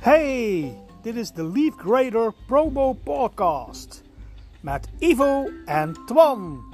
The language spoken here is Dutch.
Hey, dit is de Leaf Grader Promo Podcast met Ivo en Twan.